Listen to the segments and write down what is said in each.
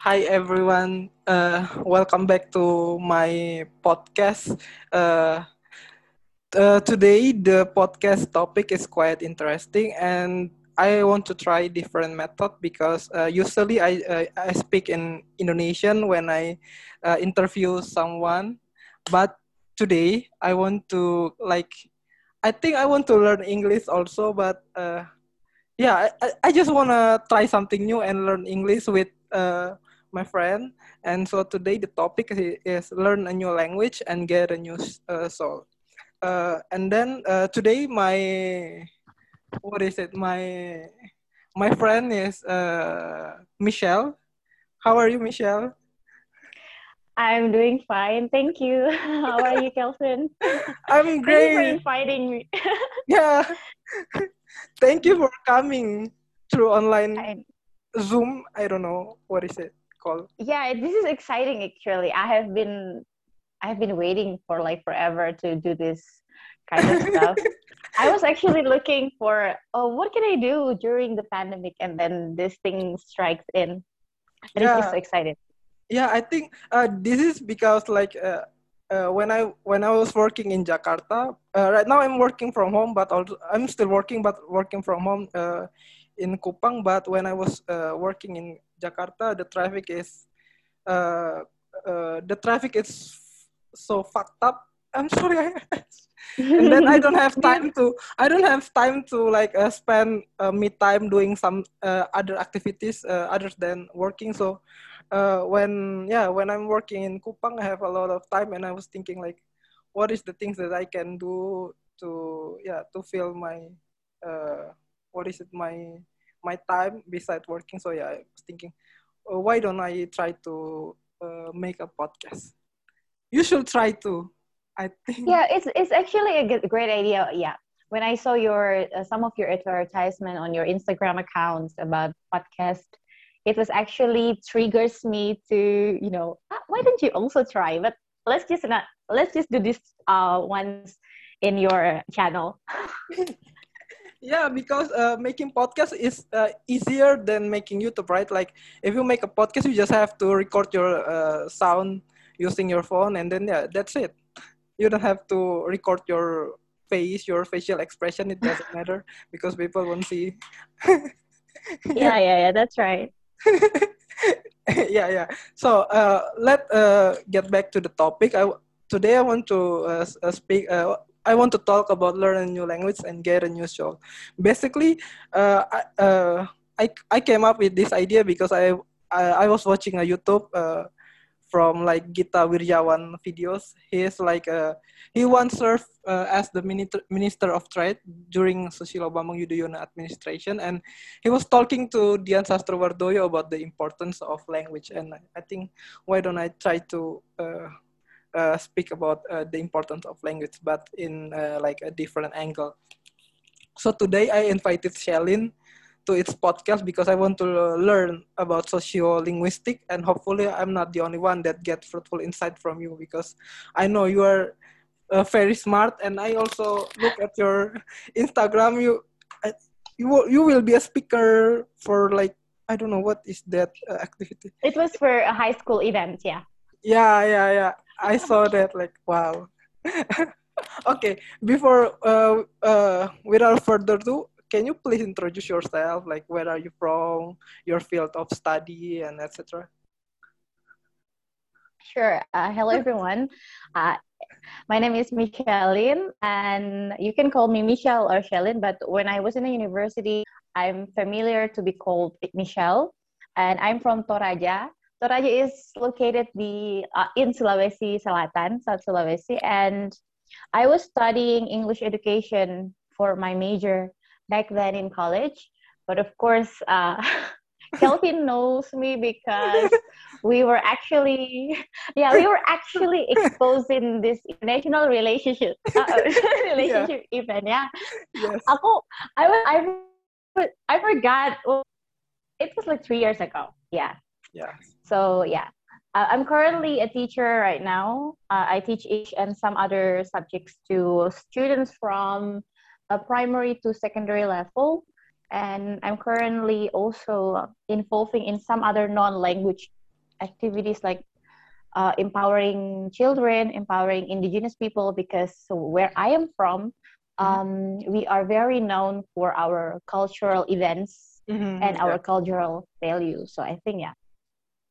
Hi everyone. Uh, welcome back to my podcast. Uh, uh, today the podcast topic is quite interesting, and I want to try different method because uh, usually I I speak in Indonesian when I uh, interview someone, but today I want to like I think I want to learn English also, but uh, yeah, I, I just wanna try something new and learn English with my friend. And so today the topic is, learn a new language and get a new uh, soul. Uh, and then uh, today my what is it? My my friend is uh, Michelle. How are you, Michelle? I'm doing fine, thank you. How are you, Kelvin? I'm great. Thank you for inviting me. Yeah. Thank you for coming through online I- Zoom. I don't know what is it called. yeah, this is exciting actually. I have been I have been waiting for like forever to do this kind of stuff. I was actually looking for oh what can I do during the pandemic and then this thing strikes in. And it's just so excited. Yeah, I think uh, this is because like uh, uh, when I when I was working in Jakarta, uh, right now I'm working from home, but also I'm still working, but working from home uh, in Kupang. But when I was uh, working in Jakarta, the traffic is uh, uh, the traffic is so fucked up. I'm sorry, and then I don't have time to I don't have time to like uh, spend uh, me time doing some uh, other activities uh, other than working. So uh, when yeah when I'm working in Kupang, I have a lot of time, and I was thinking like, what is the things that I can do to yeah to fill my uh, what is it my my time besides working. So yeah, I was thinking, oh, why don't I try to uh, make a podcast? You should try to. I think. Yeah, it's it's actually a great idea. Yeah, when I saw your uh, some of your advertisement on your Instagram accounts about podcast, it was actually triggers me to you know "Ah, why don't you also try? But let's just not let's just do this uh once in your channel. Yeah, because uh, making podcast is uh, easier than making YouTube, right? Like if you make a podcast, you just have to record your uh, sound using your phone, and then yeah, that's it. You don't have to record your face, your facial expression. It doesn't matter because people won't see. Yeah, yeah, yeah. That's right. yeah, yeah. So uh, let uh, get back to the topic. i today I want to uh, speak. Uh, I want to talk about learn a new language and get a new job. Basically, uh, I, uh, I I came up with this idea because I I, I was watching a YouTube uh, from like Gita Wirjawan videos. He is like uh, he once served uh, as the minister minister of trade during Susilo Bambang Yudhoyono administration, and he was talking to Dian Sastrowardoyo about the importance of language. And I think why don't I try to uh, uh, speak about uh, the importance of language, but in uh, like a different angle. So today I invited Shelin to its podcast because I want to learn about socio-linguistic and hopefully I'm not the only one that get fruitful insight from you because I know you are uh, very smart and I also look at your Instagram you you will, you will be a speaker for like I don't know what is that uh, activity It was for a high school event. Yeah. yeah yeah yeah I saw that like wow okay before uh, uh, without further ado can you please introduce yourself like where are you from your field of study and etc Sure. Uh, hello, everyone. Uh, my name is Micheline, and you can call me Michelle or Shelin. But when I was in the university, I'm familiar to be called Michelle, and I'm from Toraja. Toraja is located the uh, in Sulawesi Selatan, South Sulawesi, and I was studying English education for my major back then in college. But of course, uh, Kelvin knows me because we were actually yeah we were actually exposed in this international relationship uh, relationship event yeah. Yes. Aku I was I I forgot it was like three years ago yeah. Yeah so yeah uh, I'm currently a teacher right now uh, I teach English and some other subjects to students from a primary to secondary level and I'm currently also involving in some other non-language activities like uh, empowering children, empowering indigenous people, because where I am from, mm-hmm. um, we are very known for our cultural events mm-hmm, and yeah. our cultural values. So I think, yeah.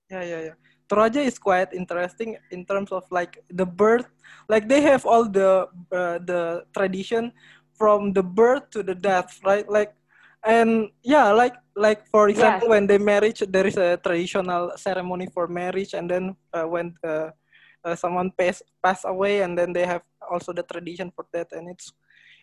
Yeah, yeah, yeah. Toraja is quite interesting in terms of like the birth, like they have all the uh, the tradition from the birth to the death, right? Like and yeah like like for example yes. when they marriage there is a traditional ceremony for marriage and then uh, when uh, uh, someone pass pass away and then they have also the tradition for that and it's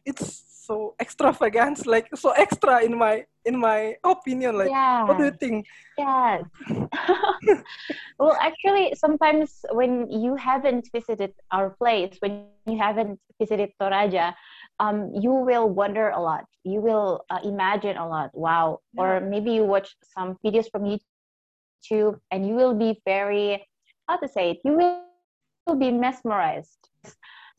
it's so extravagant like so extra in my in my opinion like yeah. what do you think yeah well actually sometimes when you haven't visited our place when you haven't visited toraja um, you will wonder a lot. You will uh, imagine a lot. Wow. Yeah. Or maybe you watch some videos from YouTube and you will be very, how to say it, you will be mesmerized.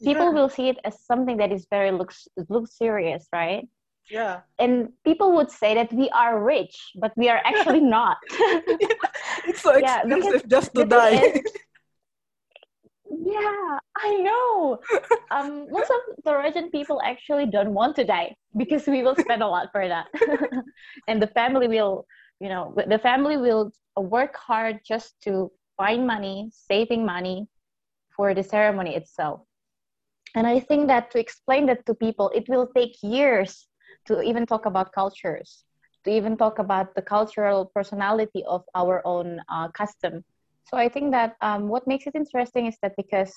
People yeah. will see it as something that is very looks looks serious, right? Yeah. And people would say that we are rich, but we are actually not. yeah. It's so expensive just to die. Is, yeah, I know. um, most of the Torajan people actually don't want to die because we will spend a lot for that, and the family will, you know, the family will work hard just to find money, saving money for the ceremony itself. And I think that to explain that to people, it will take years to even talk about cultures, to even talk about the cultural personality of our own uh, custom so I think that um, what makes it interesting is that because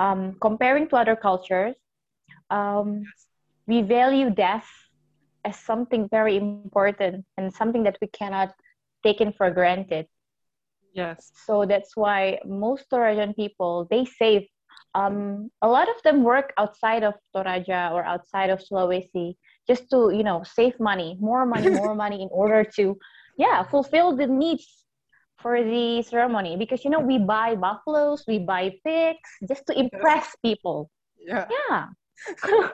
um, comparing to other cultures, um, we value death as something very important and something that we cannot take in for granted. Yes. So that's why most Torajan people they save. Um, a lot of them work outside of Toraja or outside of Sulawesi just to you know save money, more money, more money in order to yeah fulfill the needs for the ceremony because you know we buy buffaloes, we buy pigs just to impress people. Yeah. Yeah.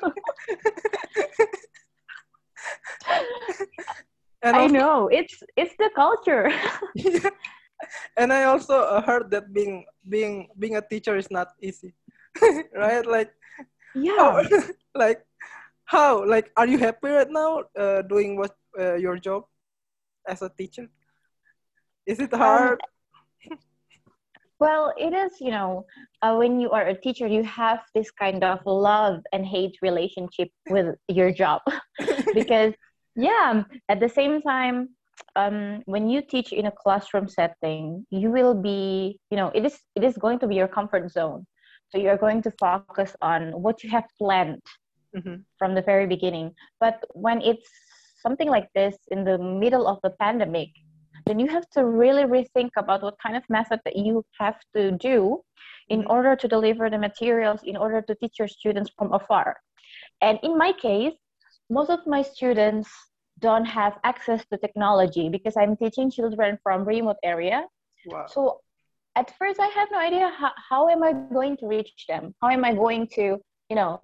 and I know it's it's the culture. yeah. And I also heard that being being being a teacher is not easy, right? Like yeah, how, like how like are you happy right now uh, doing what uh, your job as a teacher? Is it hard? Um, well, it is, you know, uh, when you are a teacher, you have this kind of love and hate relationship with your job. because, yeah, at the same time, um, when you teach in a classroom setting, you will be, you know, it is it is going to be your comfort zone. So you're going to focus on what you have planned mm-hmm. from the very beginning. But when it's something like this in the middle of the pandemic, then you have to really rethink about what kind of method that you have to do in mm-hmm. order to deliver the materials in order to teach your students from afar and in my case most of my students don't have access to technology because i'm teaching children from remote area wow. so at first i have no idea how, how am i going to reach them how am i going to you know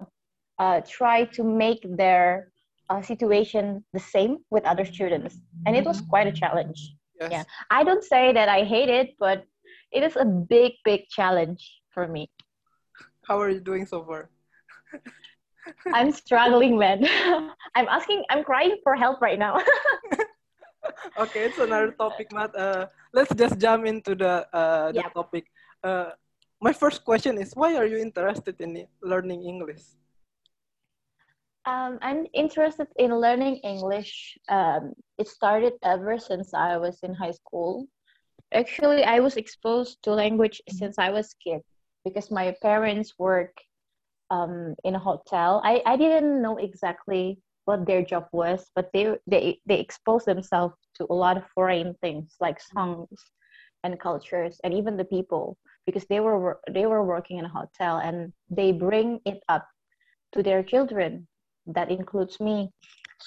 uh, try to make their uh, situation the same with other students and it was quite a challenge Yes. Yeah. I don't say that I hate it, but it is a big, big challenge for me. How are you doing so far? I'm struggling, man. I'm asking, I'm crying for help right now. okay, it's another topic, Matt. Uh, let's just jump into the, uh, the topic. Uh, my first question is why are you interested in learning English? Um, I'm interested in learning English. Um, it started ever since I was in high school. Actually, I was exposed to language since I was kid because my parents work um, in a hotel. I, I didn't know exactly what their job was, but they they they expose themselves to a lot of foreign things like songs and cultures and even the people because they were they were working in a hotel and they bring it up to their children that includes me.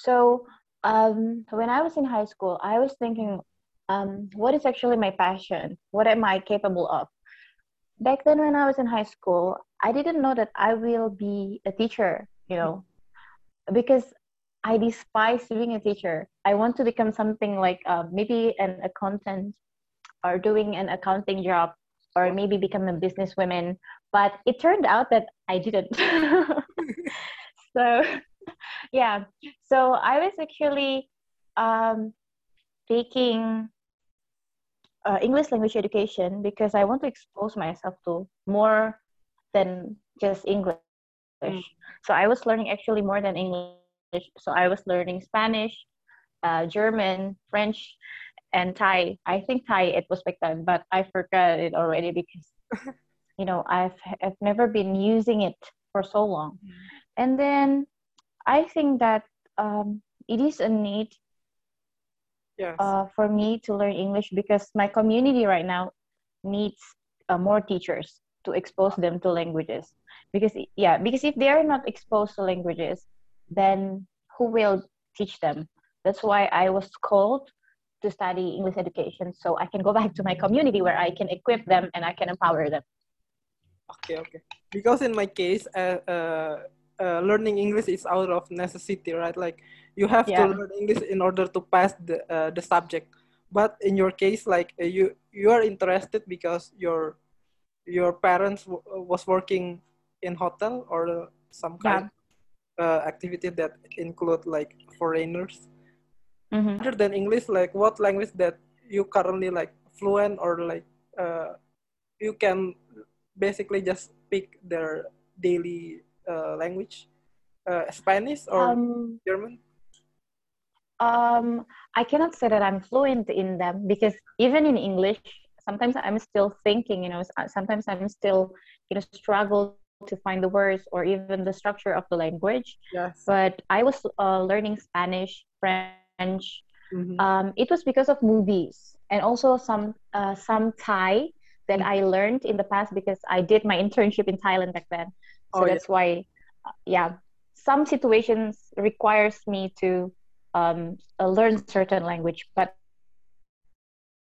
So um, when I was in high school, I was thinking, um, what is actually my passion? What am I capable of? Back then, when I was in high school, I didn't know that I will be a teacher, you know, because I despise being a teacher. I want to become something like uh, maybe an, accountant or doing an accounting job or maybe become a businesswoman. But it turned out that i didn't. So yeah. So i was actually um, taking uh, english language education because i want to expose myself to more than just english. Mm. so i was learning actually more than english so i was learning spanish uh, german french and thai i think thai it was back then but i forgot it already because you know i've i've never been using it for so long mm. and then i think that um, it is a need yes. uh, for me to learn english because my community right now needs uh, more teachers to expose them to languages because yeah because if they are not exposed to languages then who will teach them? That's why i was called to study english education so i can go back to my community where i can equip them and i can empower them. Okay okay. Because in my case uh, uh, uh, learning english is out of necessity right? Like you have yeah. to learn english in order to pass the uh, the subject. But in your case like uh, you you are interested because your your parents was working in hotel or some kind? Yeah. Uh, activity that include like foreigners. Mm-hmm. other than english like what language that you currently like fluent or like uh, you can basically just speak their daily uh, language? Uh, spanish or um, german? um, i cannot say that i'm fluent in them because even in english sometimes i'm still thinking you know sometimes i'm still you know struggle to find the words or even the structure of the language yes. but i was uh, learning spanish french mm-hmm. um, it was because of movies and also some uh, some thai that mm-hmm. i learned in the past because i did my internship in thailand back then so oh, that's yeah. why uh, yeah some situations requires me to um, uh, learn certain language but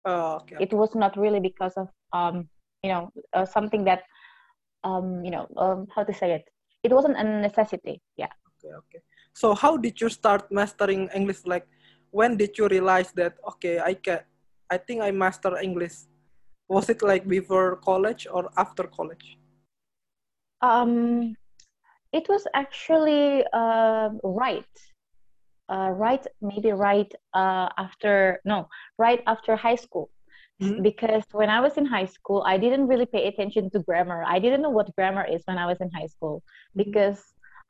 Oh, okay. It was not really because of um, you know uh, something that um, you know um, how to say it. It wasn't a necessity. Yeah. Okay. Okay. So how did you start mastering English? Like, when did you realize that okay, I can, I think I master English? Was it like before college or after college? Um, it was actually uh, right uh, right maybe right uh, after no right after high school mm-hmm. because when i was in high school i didn't really pay attention to grammar i didn't know what grammar is when i was in high school mm-hmm. because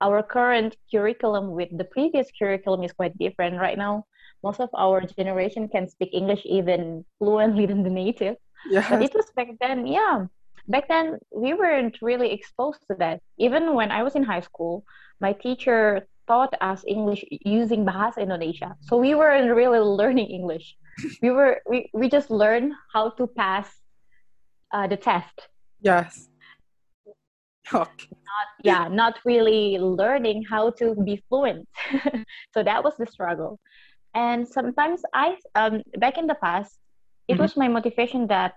our current curriculum with the previous curriculum is quite different right now most of our generation can speak english even fluently than the native yeah but it was back then yeah back then we weren't really exposed to that even when i was in high school my teacher taught us English using Bahasa Indonesia. So we weren't really learning English. We were we, we just learned how to pass uh, the test. Yes. Okay. Not, yeah, not really learning how to be fluent. so that was the struggle. And sometimes I, um, back in the past, it mm-hmm. was my motivation that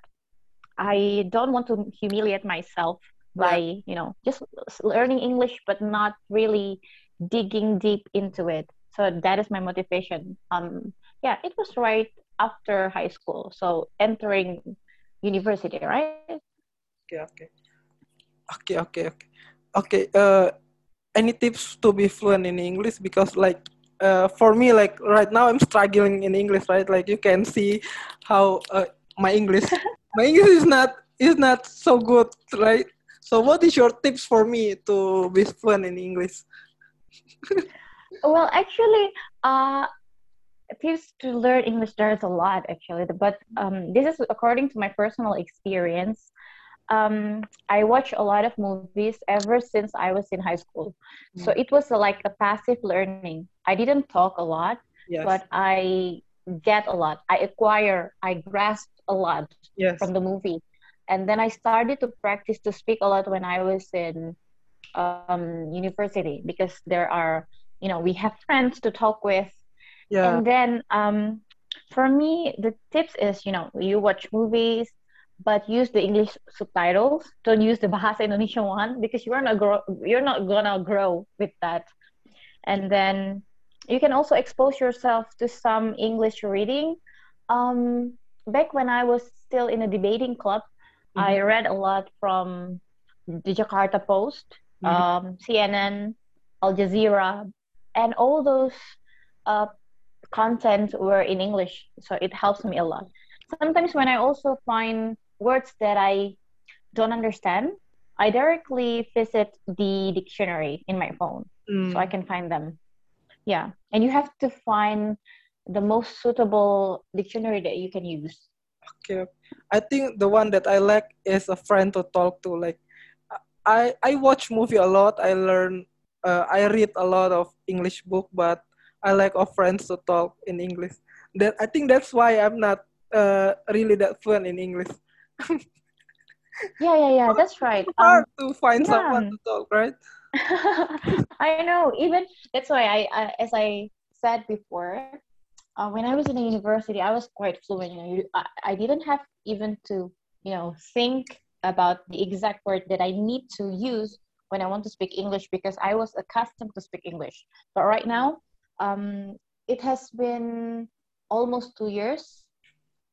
I don't want to humiliate myself by, yeah. you know, just learning English, but not really digging deep into it. So that is my motivation. Um, yeah, it was right after high school. So entering university, right? Okay, okay, okay, okay, okay. Okay. Uh, any tips to be fluent in English? Because like uh, for me, like right now, I'm struggling in English. Right, like you can see how uh, my English, my English is not is not so good, right? So, what is your tips for me to be fluent in English? well, actually, uh, tips to learn English, there's a lot actually, but um, this is according to my personal experience. Um, I watch a lot of movies ever since I was in high school. Mm. So it was like a passive learning. I didn't talk a lot, yes. but I get a lot. I acquire, I grasp a lot yes. from the movie. And then I started to practice to speak a lot when I was in um, university because there are you know we have friends to talk with yeah. and then um, for me the tips is you know you watch movies but use the english subtitles don't use the bahasa indonesia one because you're not grow you're not gonna grow with that and then you can also expose yourself to some english reading um, back when I was still in a debating club, mm-hmm. I read a lot from the Jakarta Post, mm-hmm. um, CNN, Al Jazeera, and all those uh, content were in English, so it helps me a lot. Sometimes when I also find words that I don't understand, I directly visit the dictionary in my phone mm. so I can find them. Yeah, and you have to find the most suitable dictionary that you can use. Okay, I think the one that I like is a friend to talk to. Like, I I watch movie a lot. I learn, uh, I read a lot of English book, but I like of friends to talk in English. That I think that's why I'm not uh, really that fluent in English. yeah, yeah, yeah. That's right. It's hard um, to find yeah. someone to talk, right? I know. Even that's why I, I as I said before, uh, when I was in the university, I was quite fluent. You know, I, I didn't have even to you know think about the exact word that I need to use when I want to speak English because I was accustomed to speak English. But right now, um, it has been almost two years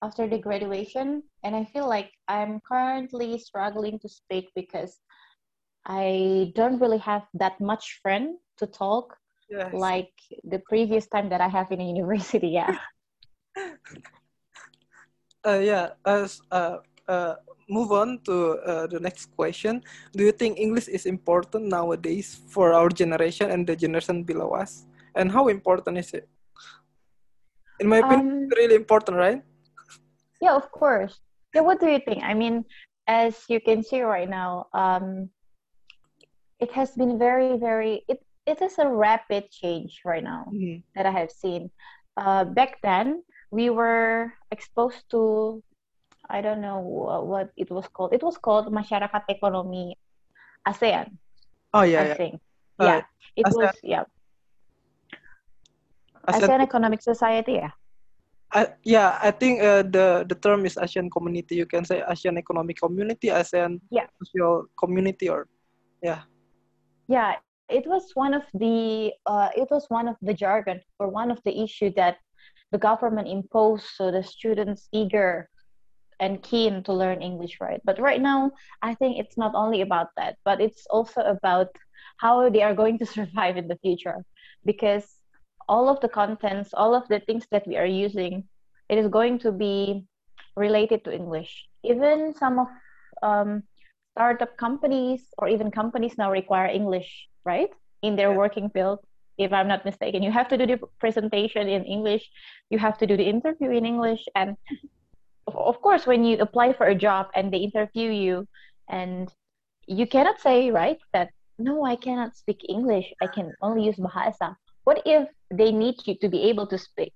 after the graduation, and I feel like I'm currently struggling to speak because I don't really have that much friend to talk yes. like the previous time that I have in a university. Yeah. uh, yeah. As uh, uh, move on to uh, the next question. Do you think English is important nowadays for our generation and the generation below us? And how important is it? In my opinion um, really important right? Yeah of course. Yeah what do you think? I mean as you can see right now um, it has been very very it, it is a rapid change right now mm-hmm. that i have seen. Uh, back then we were exposed to i don't know what it was called. It was called masyarakat ekonomi asean oh yeah i yeah. think. Uh, yeah. It ASEAN. was yeah ASEAN Economic Society yeah. I, yeah, I think uh, the the term is ASEAN Community. You can say ASEAN Economic Community, ASEAN yeah. Social Community, or yeah. Yeah, it was one of the uh, it was one of the jargon or one of the issue that the government imposed so the students eager and keen to learn English, right? But right now, I think it's not only about that, but it's also about how they are going to survive in the future because all of the contents, all of the things that we are using, it is going to be related to English. Even some of um, startup companies or even companies now require English, right? In their yeah. working field, if I'm not mistaken. You have to do the presentation in English, you have to do the interview in English. And of course, when you apply for a job and they interview you, and you cannot say, right, that no, I cannot speak English, I can only use Bahasa what if they need you to be able to speak?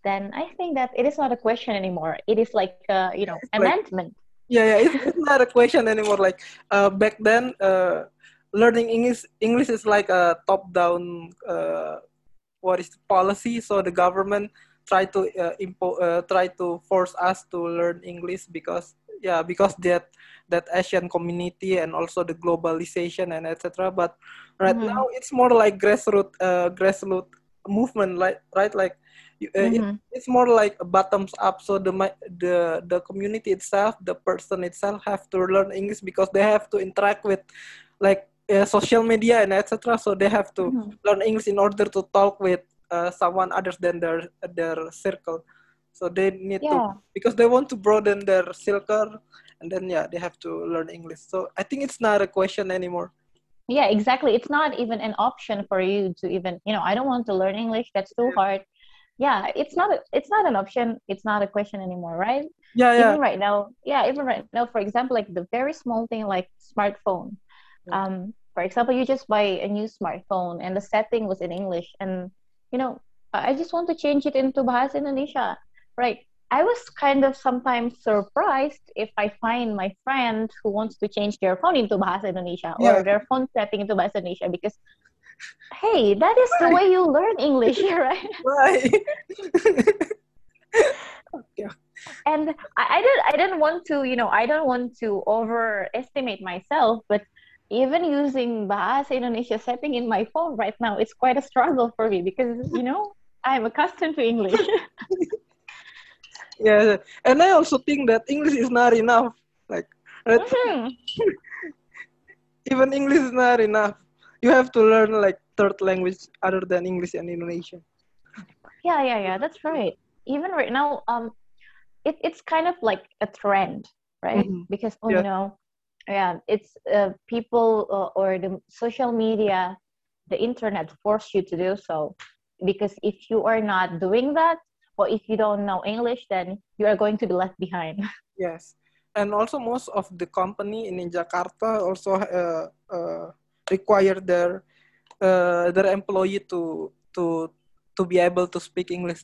Then I think that it is not a question anymore. It is like uh, you know it's amendment. Like, yeah, yeah, it's, it's, not a question anymore. Like uh, back then, uh, learning English English is like a top down uh, what is the policy. So the government try to uh, impo- uh, try to force us to learn English because yeah because that that ASEAN community and also the globalization and etc. But right mm-hmm. now it's more like grassroots uh, grassroots movement, like right like uh, mm-hmm. it, it's more like a bottoms up. So the the the community itself, the person itself, have to learn English because they have to interact with like uh, social media and etc. So they have to mm-hmm. learn English in order to talk with uh, someone other than their their circle. So they need yeah. to because they want to broaden their circle and then yeah they have to learn english. So i think it's not a question anymore. Yeah exactly. It's not even an option for you to even you know i don't want to learn english. That's too yeah. hard. Yeah it's not a, it's not an option. It's not a question anymore right? Yeah yeah. Even right now yeah even right now for example like the very small thing like smartphone. Yeah. um for example you just buy a new smartphone and the setting was in english and you know i just want to change it into bahasa indonesia right I was kind of sometimes surprised if I find my friend who wants to change their phone into Bahasa Indonesia yeah. or their phone setting into Bahasa Indonesia because, hey, that is right. the way you learn English, right? Right. yeah. And I, I didn't I didn't want to, you know, I don't want to overestimate myself, but even using Bahasa Indonesia setting in my phone right now, it's quite a struggle for me because, you know, I'm accustomed to English. yeah, and I also think that English is not enough. Like? Mhm. even English is not enough. You have to learn like third language other than English and Indonesian. Yeah, yeah, yeah. That's right. Even right now, um, it, it's kind of like a trend, right? Mhm. Because oh, Yeah. you know, yeah, it's uh, people uh, or the social media, the internet force you to do so. Because if you are not doing that, or if you don't know English, then you are going to be left behind. Yes, and also most of the company in Jakarta also uh, uh, require their uh, their employee to to to be able to speak English.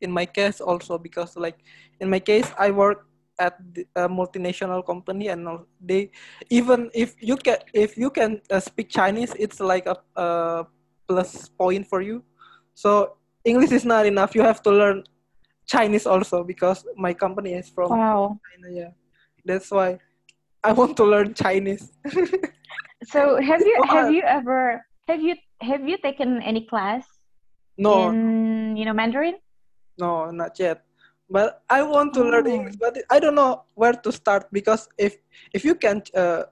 In my case, also because like in my case, I work at a multinational company, and they even if you can if you can uh, speak Chinese, it's like a, a plus point for you. So English is not enough. You have to learn Chinese also because my company is from Wow. China. Yeah, that's why I want to learn Chinese. So have you so have you ever have you have you taken any class No, in you know Mandarin? no, not yet. But I want to learn Oh. English, but I don't know where to start because if if you can, uh,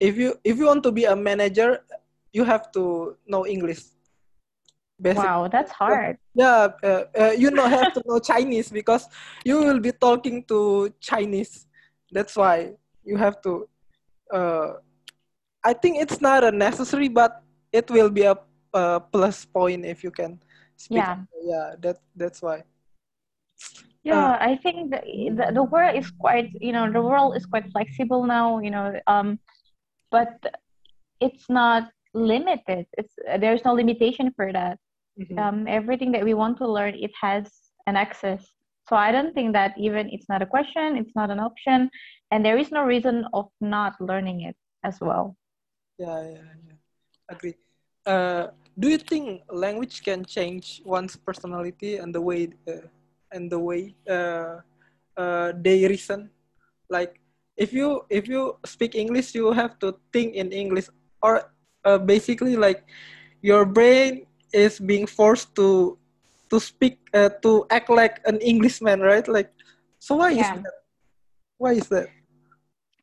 if you if you want to be a manager, you have to know English. Basic. Wow, that's hard. Yeah, uh, uh, you know have to know Chinese because you will be talking to Chinese. That's why you have to. Uh, I think it's not a necessary, but it will be a, a plus point if you can speak. Yeah. Yeah, that that's why. Yeah, I think the, the the world is quite, you know, the world is quite flexible now, you know, um, but it's not limited. It's there's no limitation for that. Mhm. Um, everything that we want to learn, it has an access. So I don't think that even it's not a question, it's not an option, and there is no reason of not learning it as well. Yeah, yeah, yeah. Agree. Uh, do you think language can change one's personality and the way uh, and the way uh, uh, they reason? Like, if you if you speak English, you have to think in English, or uh, basically like your brain is being forced to to speak uh, to act like an Englishman, right? Like, so why is that? Why is that?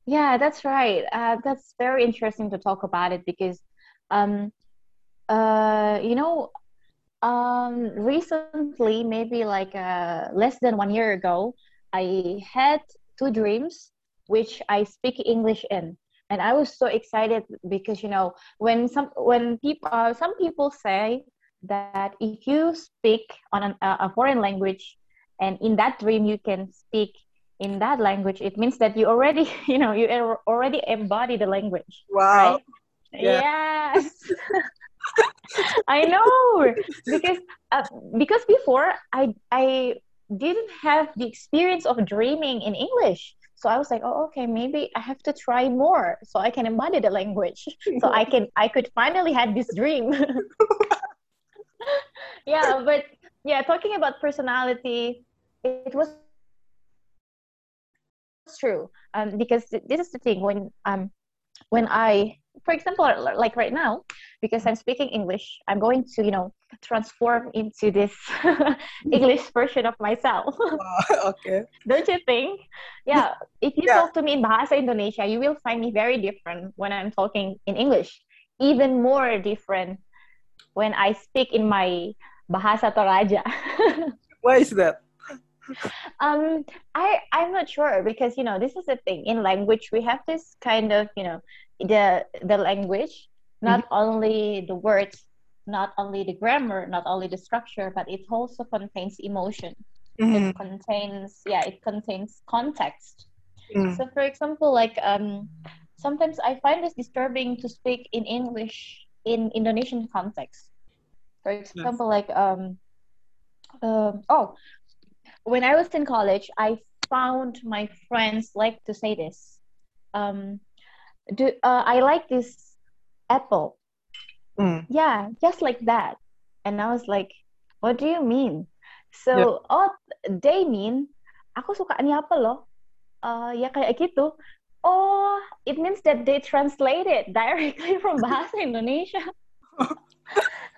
Yeah, that's right. Uh, that's very interesting to talk about it because, um, uh, you know, um, recently, maybe like uh, less than one year ago, I had two dreams which I speak English in, and I was so excited because you know when some when people uh, some people say that if you speak on an, a foreign language, and in that dream you can speak in that language, it means that you already you know you already embody the language, Wow. right? Yeah. Yes. I know because uh, because before I I didn't have the experience of dreaming in English. So I was like, oh, okay, maybe I have to try more so I can embody the language. So I can I could finally have this dream. yeah, but yeah, talking about personality, it was true. Um, because this is the thing when um when I, for example, like right now, because I'm speaking English, I'm going to, you know, transform into this English version of myself. Wow. okay. Don't you think? Yeah. If you Yeah. talk to me in Bahasa Indonesia, you will find me very different when I'm talking in English. Even more different when I speak in my Bahasa Toraja. Why is that? um i i'm not sure because you know this is the thing in language we have this kind of you know the the language not only the words not only the grammar not only the structure but it also contains emotion Mhm. it contains yeah it contains context Mm. so for example like um sometimes i find this disturbing to speak in english in indonesian context for example like um um oh when I was in college, I found my friends like to say this. Um, do uh, I like this apple? Mm. Yeah, just like that. And I was like, what do you mean? So, oh, they mean aku suka ni apple loh. Uh, ya kayak gitu. Oh, it means that they translate it directly from bahasa Indonesia.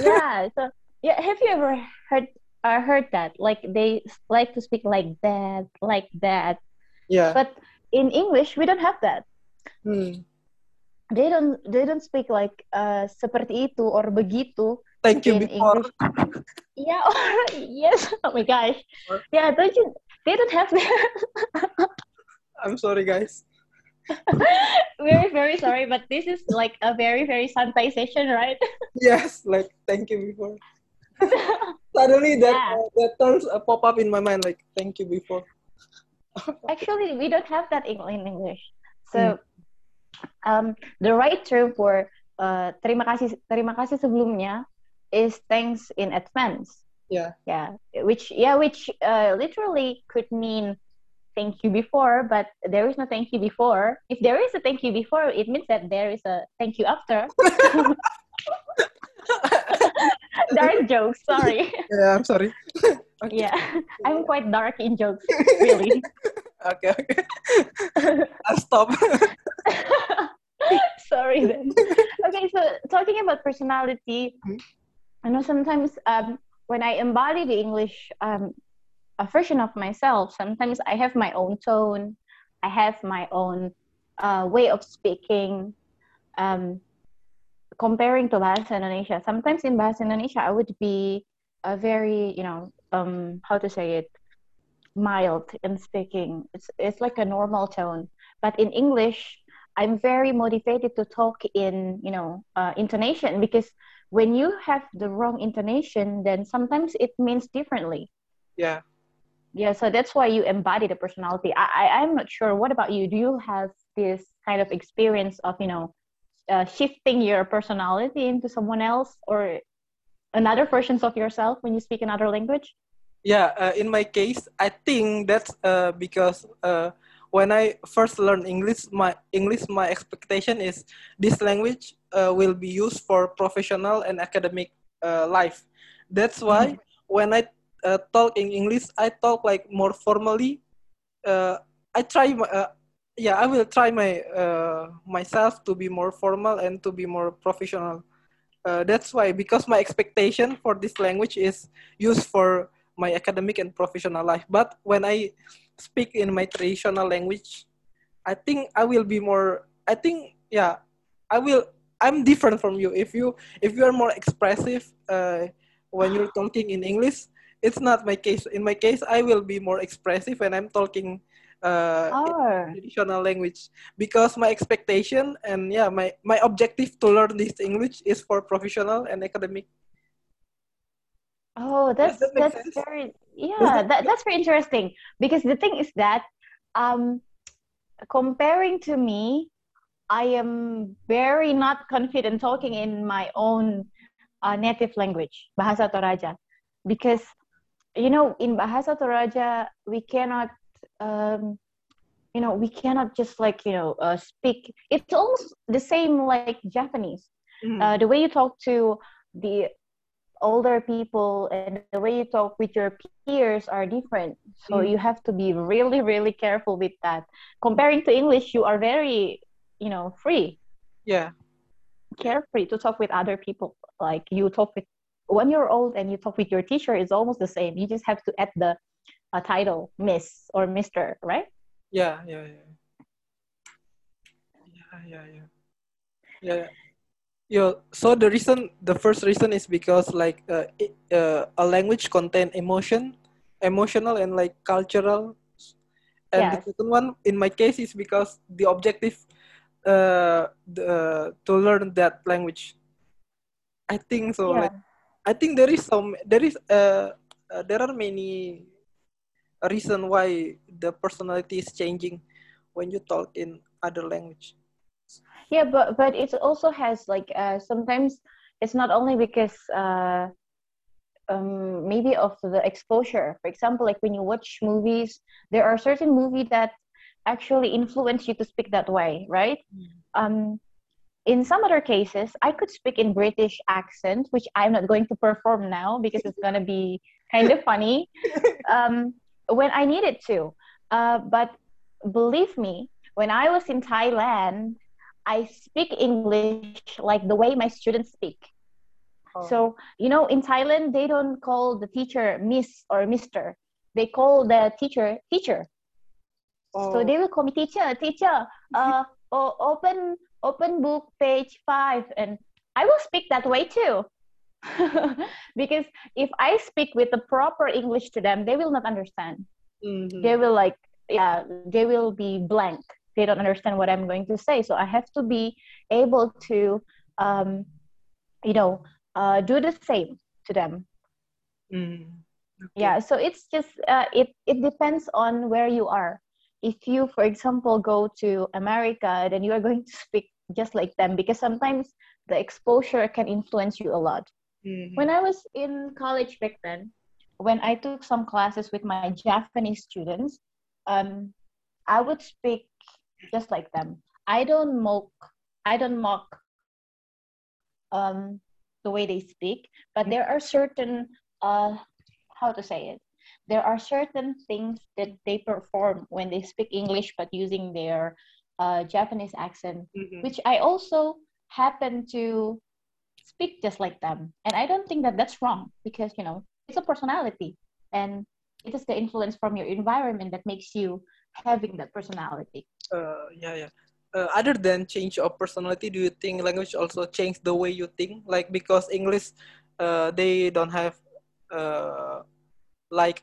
yeah. So, yeah. Have you ever heard I heard that. Like they like to speak like that, like that. Yeah. But in English, we don't have that. Hmm. They don't they don't speak like uh, seperti itu or begitu. Thank you in before. English. Yeah. Or, yes. Oh my gosh. Yeah. Don't you? They don't have that. I'm sorry, guys. very very sorry, but this is like a very very santai session, right? Yes, like thank you before. Suddenly that Yeah. uh, that terms uh, pop up in my mind, like thank you before. Actually, we don't have that in, in English. So, um, the right term for uh, terima kasih terima kasih sebelumnya is thanks in advance. Yeah. Yeah, which yeah, which uh, literally could mean thank you before, but there is no thank you before. If there is a thank you before, it means that there is a thank you after. dark jokes, sorry. Yeah, I'm sorry. yeah, I'm quite dark in jokes, really. Okay, okay. I'll stop. sorry then. Okay, so talking about personality, Hmm. I know sometimes um, when I embody the English um, a version of myself, sometimes I have my own tone, I have my own uh, way of speaking. Um, comparing to Bahasa Indonesia, sometimes in Bahasa Indonesia, I would be a very, you know, um, how to say it, mild in speaking. It's it's like a normal tone. But in English, I'm very motivated to talk in, you know, uh, intonation because when you have the wrong intonation, then sometimes it means differently. yeah. Yeah, so that's why you embody the personality. I, I I'm not sure. What about you? Do you have this kind of experience of you know uh, shifting your personality into someone else or another versions of yourself when you speak another language? Yeah, uh, in my case, I think that's uh, because uh, when I first learned English, my English, my expectation is this language uh, will be used for professional and academic uh, life. That's why when I uh, talk in English, I talk like more formally. Uh, I try, uh, yeah, I will try my uh, myself to be more formal and to be more professional. Uh, that's why because my expectation for this language is used for my academic and professional life. But when I speak in my traditional language, I think I will be more. I think yeah, I will. I'm different from you. If you if you are more expressive uh, when you're talking in English, it's not my case. In my case, I will be more expressive when I'm talking uh, Oh, traditional language because my expectation and yeah my my objective to learn this English is for professional and academic. oh, that's that that's sense? very yeah, that, that's very interesting because the thing is that um, comparing to me, I am very not confident talking in my own uh, native language, Bahasa Toraja, because you know in Bahasa Toraja we cannot um, you know we cannot just like you know uh, speak. It's almost the same like Japanese. Mhm. uh, the way you talk to the older people and the way you talk with your peers are different so Mm. you have to be really really careful with that comparing to english you are very you know free yeah, carefree to talk with other people like you talk with when you're old and you talk with your teacher it's almost the same you just have to add the uh, title miss or mister right yeah, yeah, yeah, yeah, yeah, yeah, yeah. Yeah. So the reason, the first reason is because like uh, it, uh, a language contain emotion, emotional and like cultural, and Yes. the second one in my case is because the objective uh, the, to learn that language. I think so. yeah Like I think there is some there is uh, uh there are many reason why the personality is changing when you talk in other language. yeah but but it also has like uh, sometimes it's not only because uh, um, maybe of the exposure. For example like when you watch movies there are certain movies that actually influence you to speak that way right? Um, in some other cases i could speak in british accent which i'm not going to perform now because it's going to be kind of funny um, when i needed to uh, but believe me when i was in thailand I speak English like the way my students speak. Oh. So, you know, in Thailand, they don't call the teacher Miss or Mister. They call the teacher teacher. Oh. So they will call me teacher, teacher. Uh, oh, open open book page five, and I will speak that way too. because if I speak with the proper English to them, they will not understand. Mm-hmm. They will like, yeah, they will be blank. They don't understand what I'm going to say. So I have to be able to, um, you know, uh, do the same to them. Mm-hmm. Okay. Yeah. So it's just uh, it it depends on where you are. If you, for example, go to America, then you are going to speak just like them because sometimes the exposure can influence you a lot. Mm-hmm. When I was in college back then, when I took some classes with my Japanese students, um, I would speak just like them. I don't mock. I don't mock um, the way they speak, but there are certain uh, how to say it. There are certain things that they perform when they speak English, but using their uh, Japanese accent, mm-hmm. which I also happen to speak just like them. And I don't think that that's wrong because, you know, it's a personality and it is the influence from your environment that makes you having that personality. Uh, yeah, yeah. Uh, other than change of personality, do you think language also change the way you think? Like because English, uh, they don't have uh, like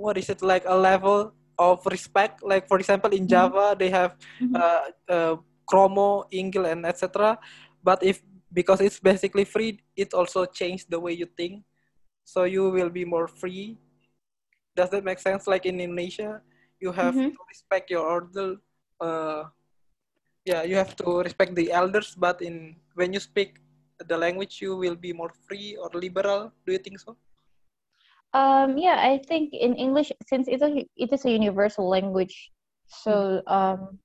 what is it like a level of respect. Like for example, in mm-hmm. Java, they have mm-hmm. uh, uh, Kromo, Inggil, and etc. But if because it's basically free, it also changes the way you think. So you will be more free. Does that make sense? Like in Indonesia, you have mm-hmm. to respect your order. Uh, yeah, you have to respect the elders. But in when you speak the language, you will be more free or liberal. Do you think so? Um, yeah, I think in English, since it's a, it is a universal language, so um,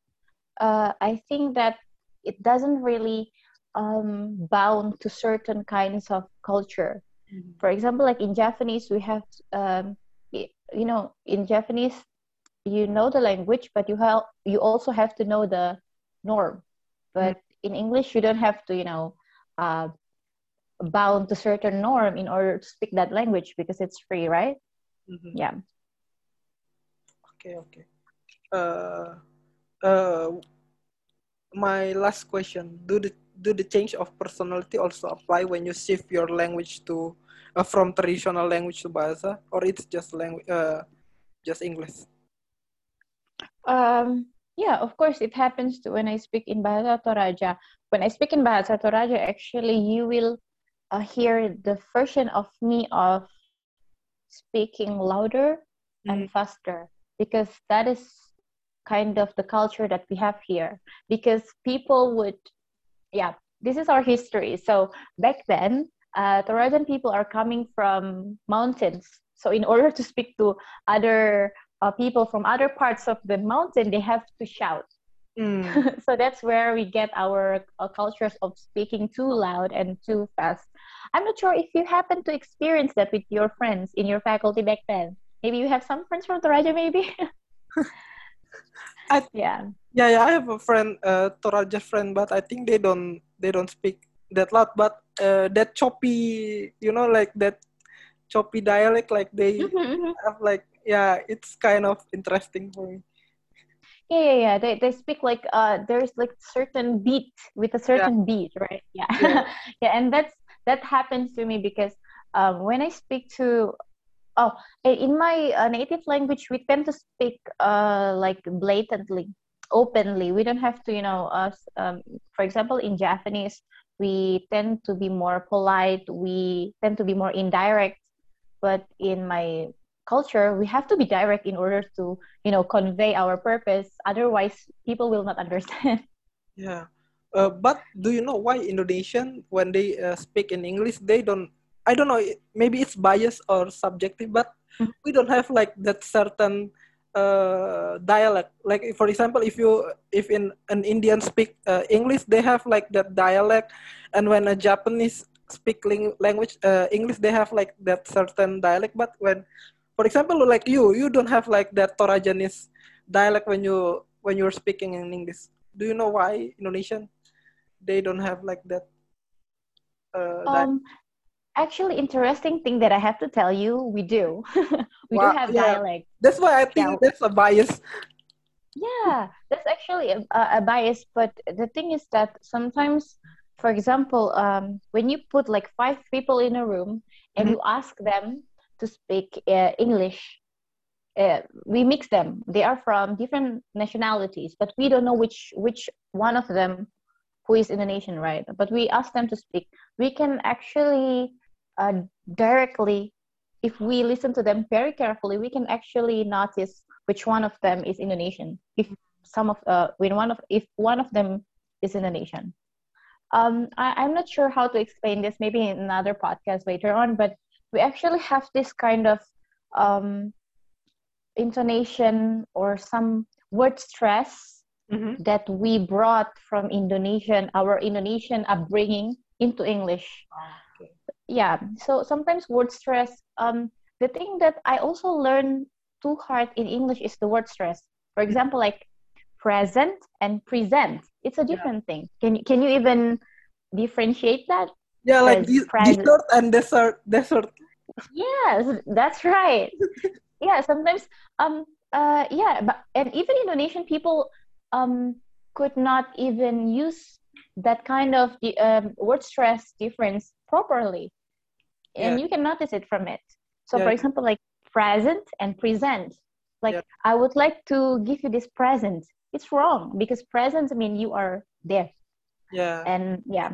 uh, I think that it doesn't really um, bound to certain kinds of culture. Mm-hmm. For example, like in Japanese, we have, um, you know, in Japanese, you know the language, but you have you also have to know the norm. But mm-hmm. in English, you don't have to, you know, uh, bound to certain norm in order to speak that language because it's free right? Mm-hmm. yeah. Okay okay. Uh, uh, my last question. Do the do the change of personality also apply when you shift your language to uh, from traditional language to bahasa or it's just language uh, just english? Um yeah of course it happens to when i speak in bahasa toraja when i speak in bahasa toraja actually you will uh, hear the version of me of speaking louder mm. and faster because that is kind of the culture that we have here because people would yeah this is our history so back then uh, Torajan people are coming from mountains so in order to speak to other uh, people from other parts of the mountain they have to shout Mm. so that's where we get our uh, cultures of speaking too loud and too fast. I'm not sure if you happen to experience that with your friends in your faculty back then. Maybe you have some friends from Toraja, maybe. I, yeah. Yeah, yeah. I have a friend, uh, Toraja friend, but I think they don't they don't speak that loud. But uh, that choppy, you know, like that choppy dialect, like they mm-hmm, mm-hmm. have like yeah, it's kind of interesting for me yeah yeah yeah they, they speak like uh there's like certain beat with a certain yeah. beat right yeah yeah. yeah and that's that happens to me because um when i speak to oh in my uh, native language we tend to speak uh like blatantly openly. We don't have to you know us um, for example in japanese we tend to be more polite. We tend to be more indirect. But in my culture we have to be direct in order to you know convey our purpose. Otherwise people will not understand. Yeah uh, but do you know why indonesian when they uh, speak in english they don't i don't know maybe it's bias or subjective but mm-hmm. we don't have like that certain uh, dialect. Like for example if you if in an indian speak uh, english they have like that dialect. And when a japanese speak language uh, english they have like that certain dialect. But when for example like you you don't have like that Torajanese dialect when you when you're speaking in English. Do you know why Indonesian they don't have like that uh, um, actually interesting thing that I have to tell you, we do. we Wow, do have yeah. dialect. That's why I think Yeah. that's a bias. Yeah, that's actually a, a bias. But the thing is that sometimes, for example, um, when you put like five people in a room and Mhm. you ask them to speak uh, English, uh, we mix them. They are from different nationalities, but we don't know which which one of them who is Indonesian, right? But we ask them to speak. We can actually uh, directly, if we listen to them very carefully, we can actually notice which one of them is Indonesian. If some of uh, when one of if one of them is Indonesian. Um, I, I'm not sure how to explain this. Maybe in another podcast later on. But we actually have this kind of um, intonation or some word stress Mhm. that we brought from Indonesian, our Indonesian upbringing into English. Okay. Yeah. So sometimes word stress. Um, the thing that I also learn too hard in English is the word stress. For example, like present and present. It's a different thing. Can you can you even differentiate that? Yeah, like As de- present. dessert and dessert, dessert. Yes, that's right. yeah, sometimes um uh yeah, but and even Indonesian people um could not even use that kind of the um, word stress difference properly. And Yeah. you can notice it from it. So Yeah. for example like present and present. Like Yeah. I would like to give you this present. It's wrong because present I mean you are there Yeah. and yeah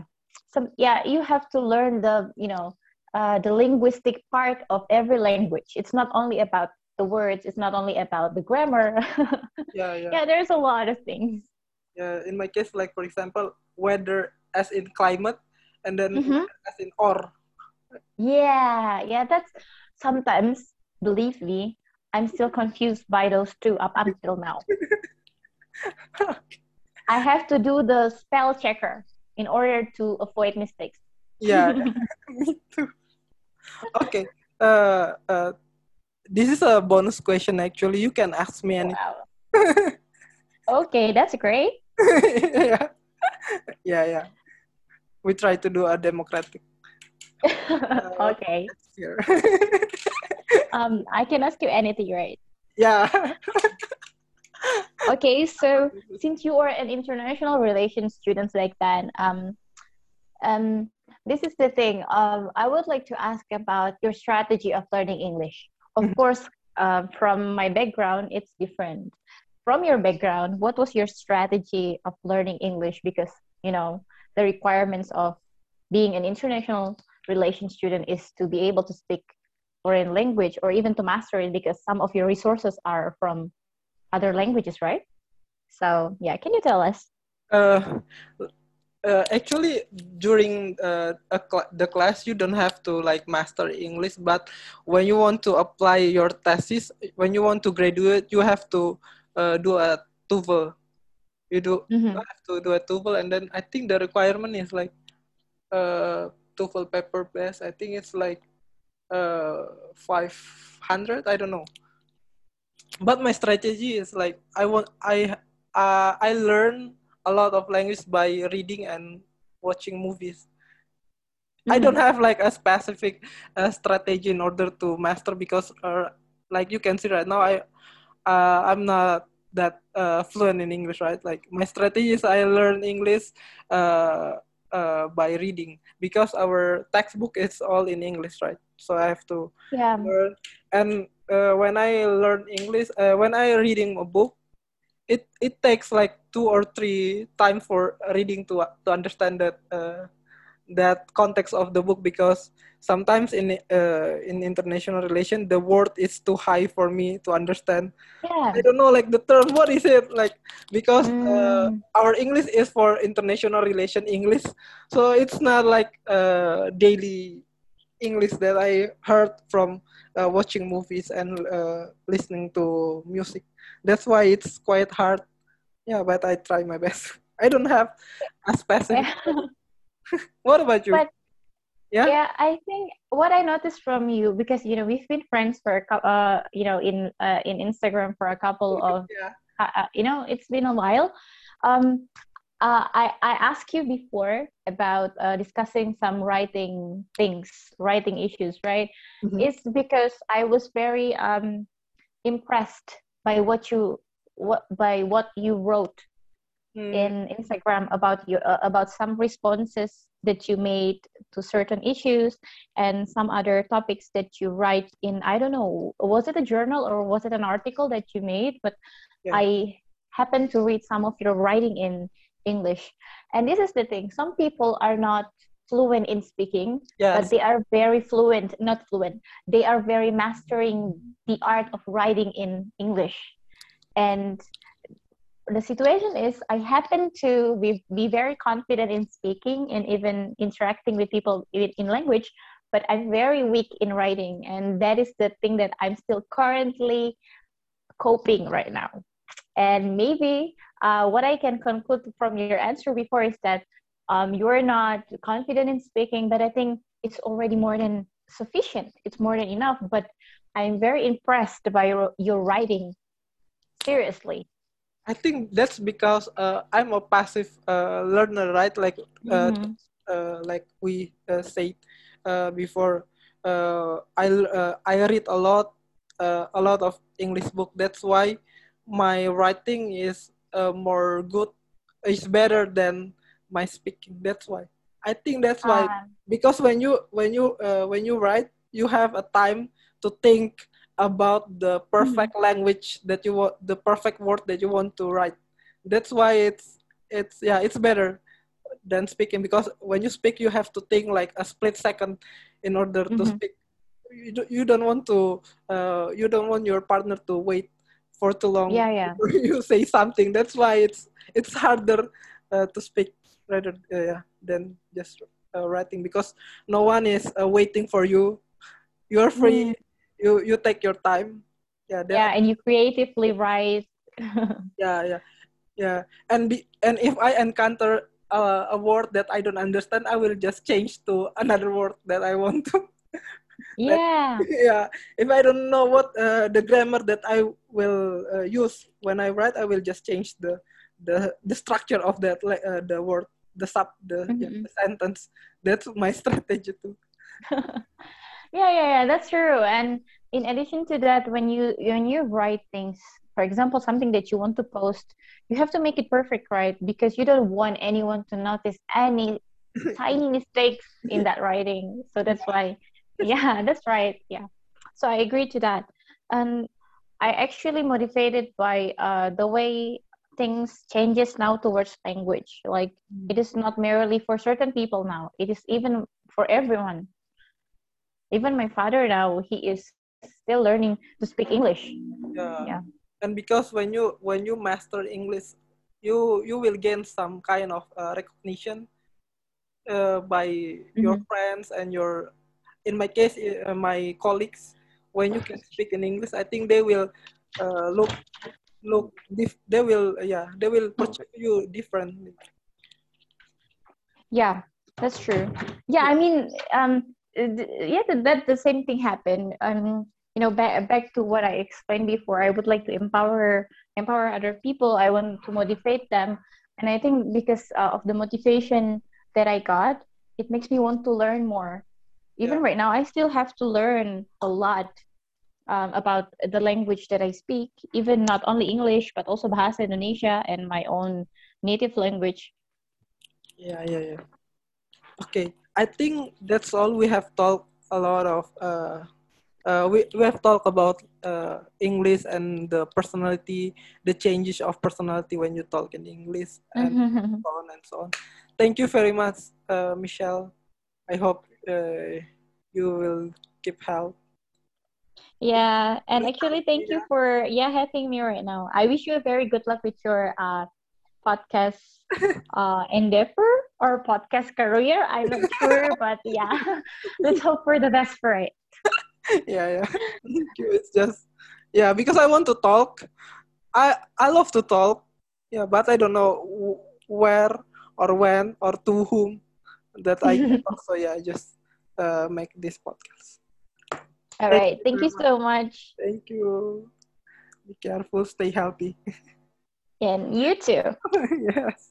some yeah you have to learn the you know uh, the linguistic part of every language it's not only about the words it's not only about the grammar Yeah, yeah. yeah there's a lot of things Yeah. In my case, like for example, weather as in climate, and then Mhm. as in or. yeah yeah that's sometimes believe me i'm still confused by those two up until now i have to do the spell checker in order to avoid mistakes Yeah, me too. Okay. Uh, uh, this is a bonus question. Actually, you can ask me any. wow okay that's great yeah, yeah, yeah. We try to do a democratic okay here. um i can ask you anything right yeah. okay so since you are an international relations student like that um um this is the thing um i would like to ask about your strategy of learning english of Mhm. course uh, from my background it's different. From your background what was your strategy of learning english? Because you know the requirements of being an international relations student is to be able to speak foreign language or even to master it because some of your resources are from other languages right? So yeah can you tell us? Uh, uh, actually, during uh, a cl- the class, you don't have to like master English, but when you want to apply your thesis, when you want to graduate, you have to uh, do a TOEFL. You do Mhm. you have to do a TOEFL, and then I think the requirement is like uh, TOEFL paper base. I think it's like uh, 500. I don't know. But my strategy is like I want I uh, I learn a lot of language by reading and watching movies. I don't have like a specific uh, strategy in order to master because uh, like you can see right now I uh, I'm not that uh, fluent in English right? Like my strategy is I learn English uh, uh, by reading because our textbook is all in English right? So I have to yeah. learn. And uh, when I learn English uh, when I reading a book it it takes like two or three time for reading to to understand that uh, that context of the book because sometimes in uh, in international relation the word is too high for me to understand. Yeah. I don't know like the term what is it? Like because uh, Mm. our english is for international relation english. So it's not like uh, daily english that i heard from uh, watching movies and uh, listening to music. That's why it's quite hard yeah but i try my best. I don't have a specific what about you? But- yeah? yeah i think what i noticed from you because you know we've been friends for a uh you know in uh, in instagram for a couple of yeah. uh, uh, you know it's been a while. Um uh, I, I asked you before about uh, discussing some writing things, writing issues, right? Mm-hmm. It's because I was very um, impressed by what you what by what you wrote mm. in Instagram about your uh, about some responses that you made to certain issues and some other topics that you write in I don't know was it a journal or was it an article that you made but yeah. I happened to read some of your writing in English. And this is the thing some people are not fluent in speaking, yes. but they are very fluent, not fluent, they are very mastering the art of writing in English. And the situation is I happen to be, be very confident in speaking and even interacting with people in, in language, but I'm very weak in writing. And that is the thing that I'm still currently coping right now. And maybe uh, what I can conclude from your answer before is that um, you're not confident in speaking, but I think it's already more than sufficient. It's more than enough. But I'm very impressed by your, your writing. Seriously. I think that's because uh, I'm a passive uh, learner, right? Like, uh, mm-hmm. Uh, like we uh, said before. I I read a lot, a lot of English book. That's why my writing is uh, more good is better than my speaking that's why i think that's why uh, because when you when you uh, when you write you have a time to think about the perfect mm-hmm. language that you want the perfect word that you want to write that's why it's it's yeah it's better than speaking because when you speak you have to think like a split second in order mm-hmm. to speak you, do, you don't want to uh, you don't want your partner to wait for too long yeah yeah you say something that's why it's it's harder uh, to speak rather uh, yeah, than just uh, writing because no one is uh, waiting for you you're free mm. You you take your time. Yeah yeah and you creatively write. Yeah yeah. Yeah. And be, and if i encounter uh, a word that i don't understand i will just change to another word that i want to. Yeah. yeah. If i don't know what uh, the grammar that i will uh, use when i write i will just change the the the structure of that uh, the word the sub the, mm-hmm. yeah, the sentence. That's my strategy too yeah yeah yeah that's true. And in addition to that when you when you write things for example something that you want to post you have to make it perfect right? Because you don't want anyone to notice any tiny mistakes in that writing. So that's why yeah that's right yeah. So i agree to that. And i actually motivated by uh, the way things changes now towards language. Like it is not merely for certain people now. It is even for everyone even my father now he is still learning to speak english yeah, yeah. and because when you when you master english you you will gain some kind of uh, recognition uh, by mm-hmm. your friends and your in my case, uh, my colleagues, when you can speak in English, I think they will uh, look look dif- they will yeah they will perceive you differently. Yeah, that's true. Yeah, I mean, um, yeah, that the same thing happened. Um, you know, back back to what I explained before. I would like to empower empower other people. I want to motivate them, and I think because uh, of the motivation that I got, it makes me want to learn more even yeah. right now i still have to learn a lot um, about the language that i speak even not only english but also bahasa indonesia and my own native language yeah yeah yeah okay i think that's all we have talked a lot of uh, uh, we, we have talked about uh, English and the personality, the changes of personality when you talk in English, and so on and so on. Thank you very much, uh, Michelle. I hope uh, you will keep health. Yeah, and actually, thank you for yeah having me right now. I wish you a very good luck with your uh, podcast uh, endeavor or podcast career. I'm not sure, but yeah, let's hope for the best for it. yeah, yeah. Thank you. It's just yeah because I want to talk. I I love to talk. Yeah, but I don't know where or when or to whom that I talk. So yeah just uh, make this podcast. All Thank right. You Thank you much. so much. Thank you. Be careful. Stay healthy. And you too. yes.